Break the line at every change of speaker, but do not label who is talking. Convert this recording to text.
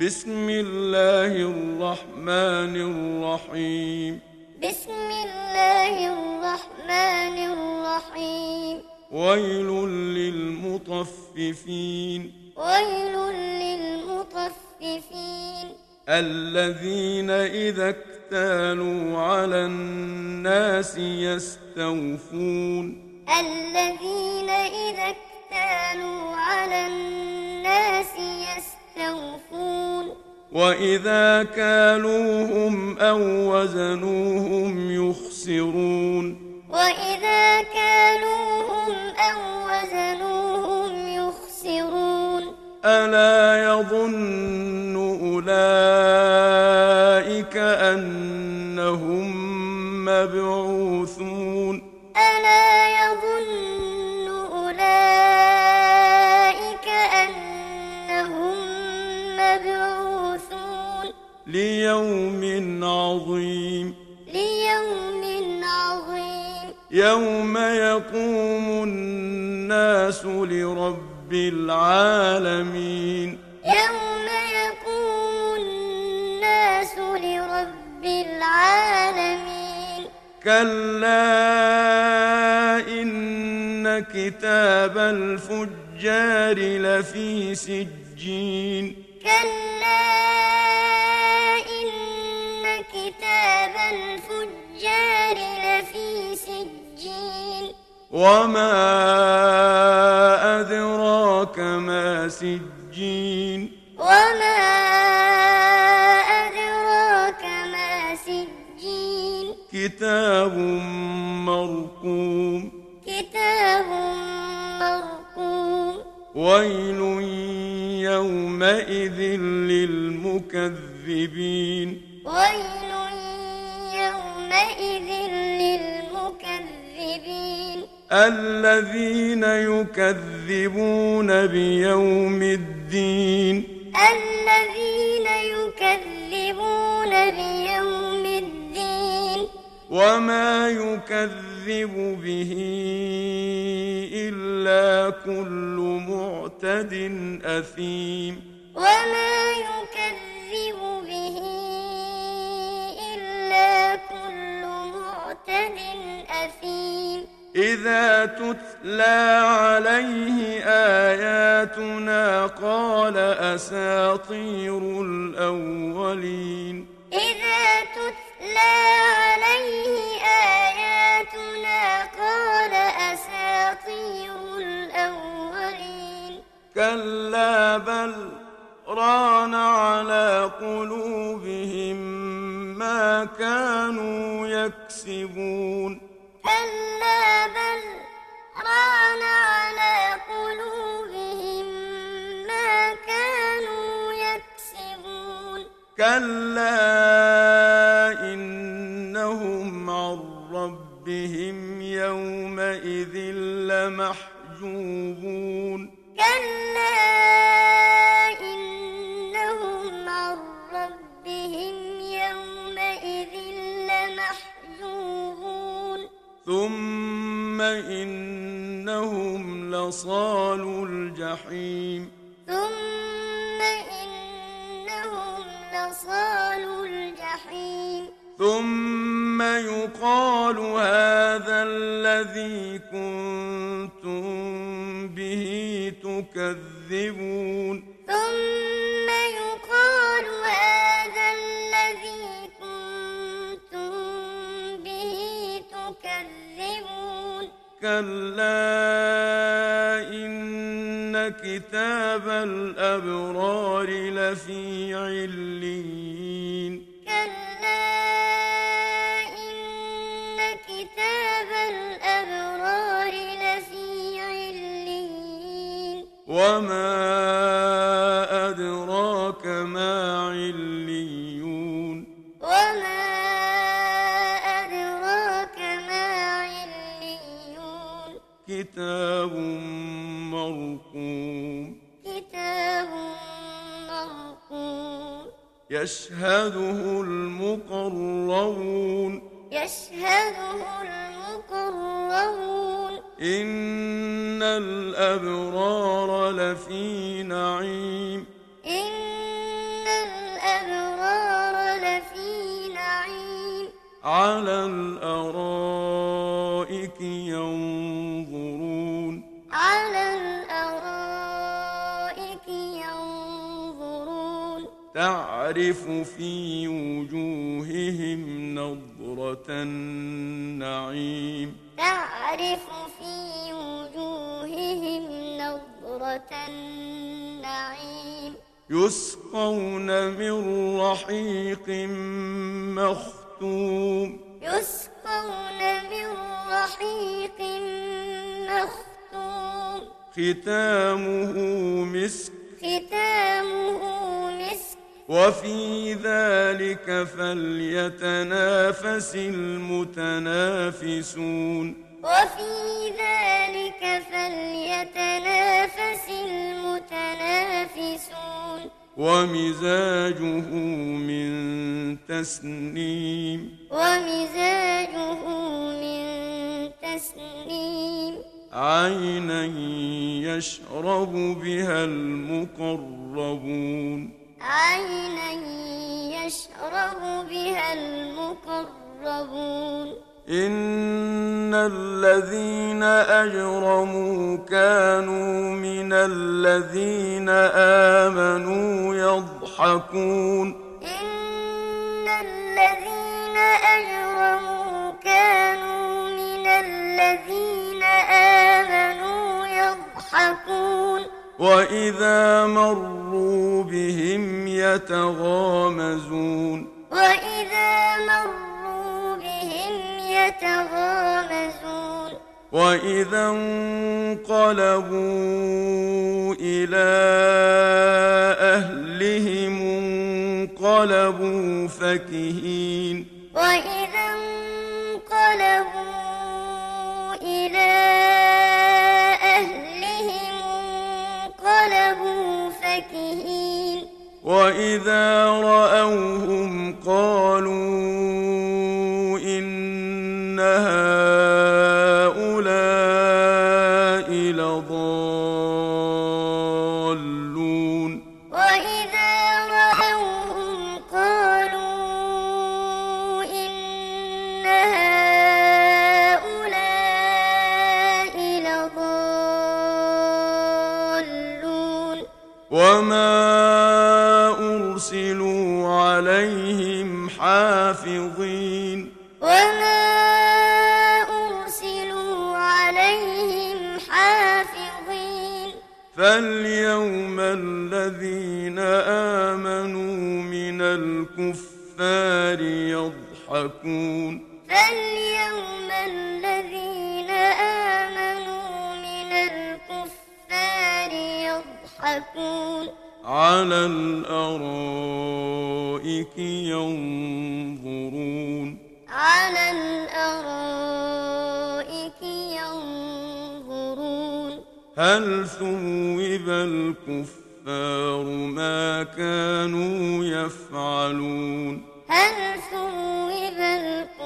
بسم الله الرحمن الرحيم
بسم الله الرحمن الرحيم
ويل للمطففين
ويل للمطففين
الذين إذا اكتالوا على الناس يستوفون
الذين إذا اكتالوا على الناس يستوفون
واذا كالوهم
او
وزنوهم يخسرون
واذا كالوهم او وزنوهم يخسرون
الا يظن اولئك انهم مبعوثون ليوم
عظيم
ليوم عظيم يوم يقوم الناس لرب العالمين
يوم يقوم الناس لرب العالمين
كلا إن كتاب الفجار لفي سجين
كلا الفجار لفي سجيل
وما أدراك ما سجين
وما أدراك ما سجين
كتاب مرقوم
كتاب مرقوم
ويل يومئذ للمكذبين ويل
يومئذ للمكذبين
الذين يكذبون بيوم
الدين الذين يكذبون بيوم الدين
وما يكذب به إلا كل معتد أثيم
وما يكذب به
معتد أثيم إذا تتلى عليه آياتنا قال أساطير الأولين
إذا تتلى عليه آياتنا قال أساطير الأولين كلا
بل
ران
على قلوبهم كانوا يكسبون
كلا بل ران على قلوبهم ما كانوا يكسبون
كلا إنهم عن ربهم يومئذ لمحجوبون
كلا إنهم عن ربهم
ثم إنهم لصال الجحيم
ثم إنهم لصال الجحيم
ثم يقال هذا الذي كنتم به تكذبون كلا إن كتاب الأبرار لفي عليين
كلا إن كتاب الأبرار لفي
عليين
وما
كتاب مرقوم كتاب مرقوم يشهده المقربون
يشهده المقربون إن الأبرار
لفي
نعيم
تعرف في وجوههم نظرة النعيم
تعرف في وجوههم نظرة النعيم
يسقون من رحيق مختوم
يسقون من رحيق مختوم
ختامه
مسك ختامه
وفي ذلك فليتنافس المتنافسون
وفي ذلك فليتنافس المتنافسون
ومزاجه من تسنيم
ومزاجه من تسنيم
عينا يشرب بها المقربون
عينا يشرب بها المقربون
إن الذين أجرموا كانوا من الذين آمنوا يضحكون
إن الذين أجرموا كانوا من الذين آمنوا يضحكون
وإذا مروا بهم يتغامزون
وإذا مروا بهم يتغامزون
وإذا انقلبوا إلى أهلهم انقلبوا فكهين
وإذا انقلبوا
واذا راوهم قالوا انها فاليوم الذين آمنوا من الكفار يضحكون
فاليوم الذين آمنوا من الكفار يضحكون على
الأرائك ينظرون
على الأرائك
هل ثوب الكفار ما كانوا يفعلون
هل ثوب الكفار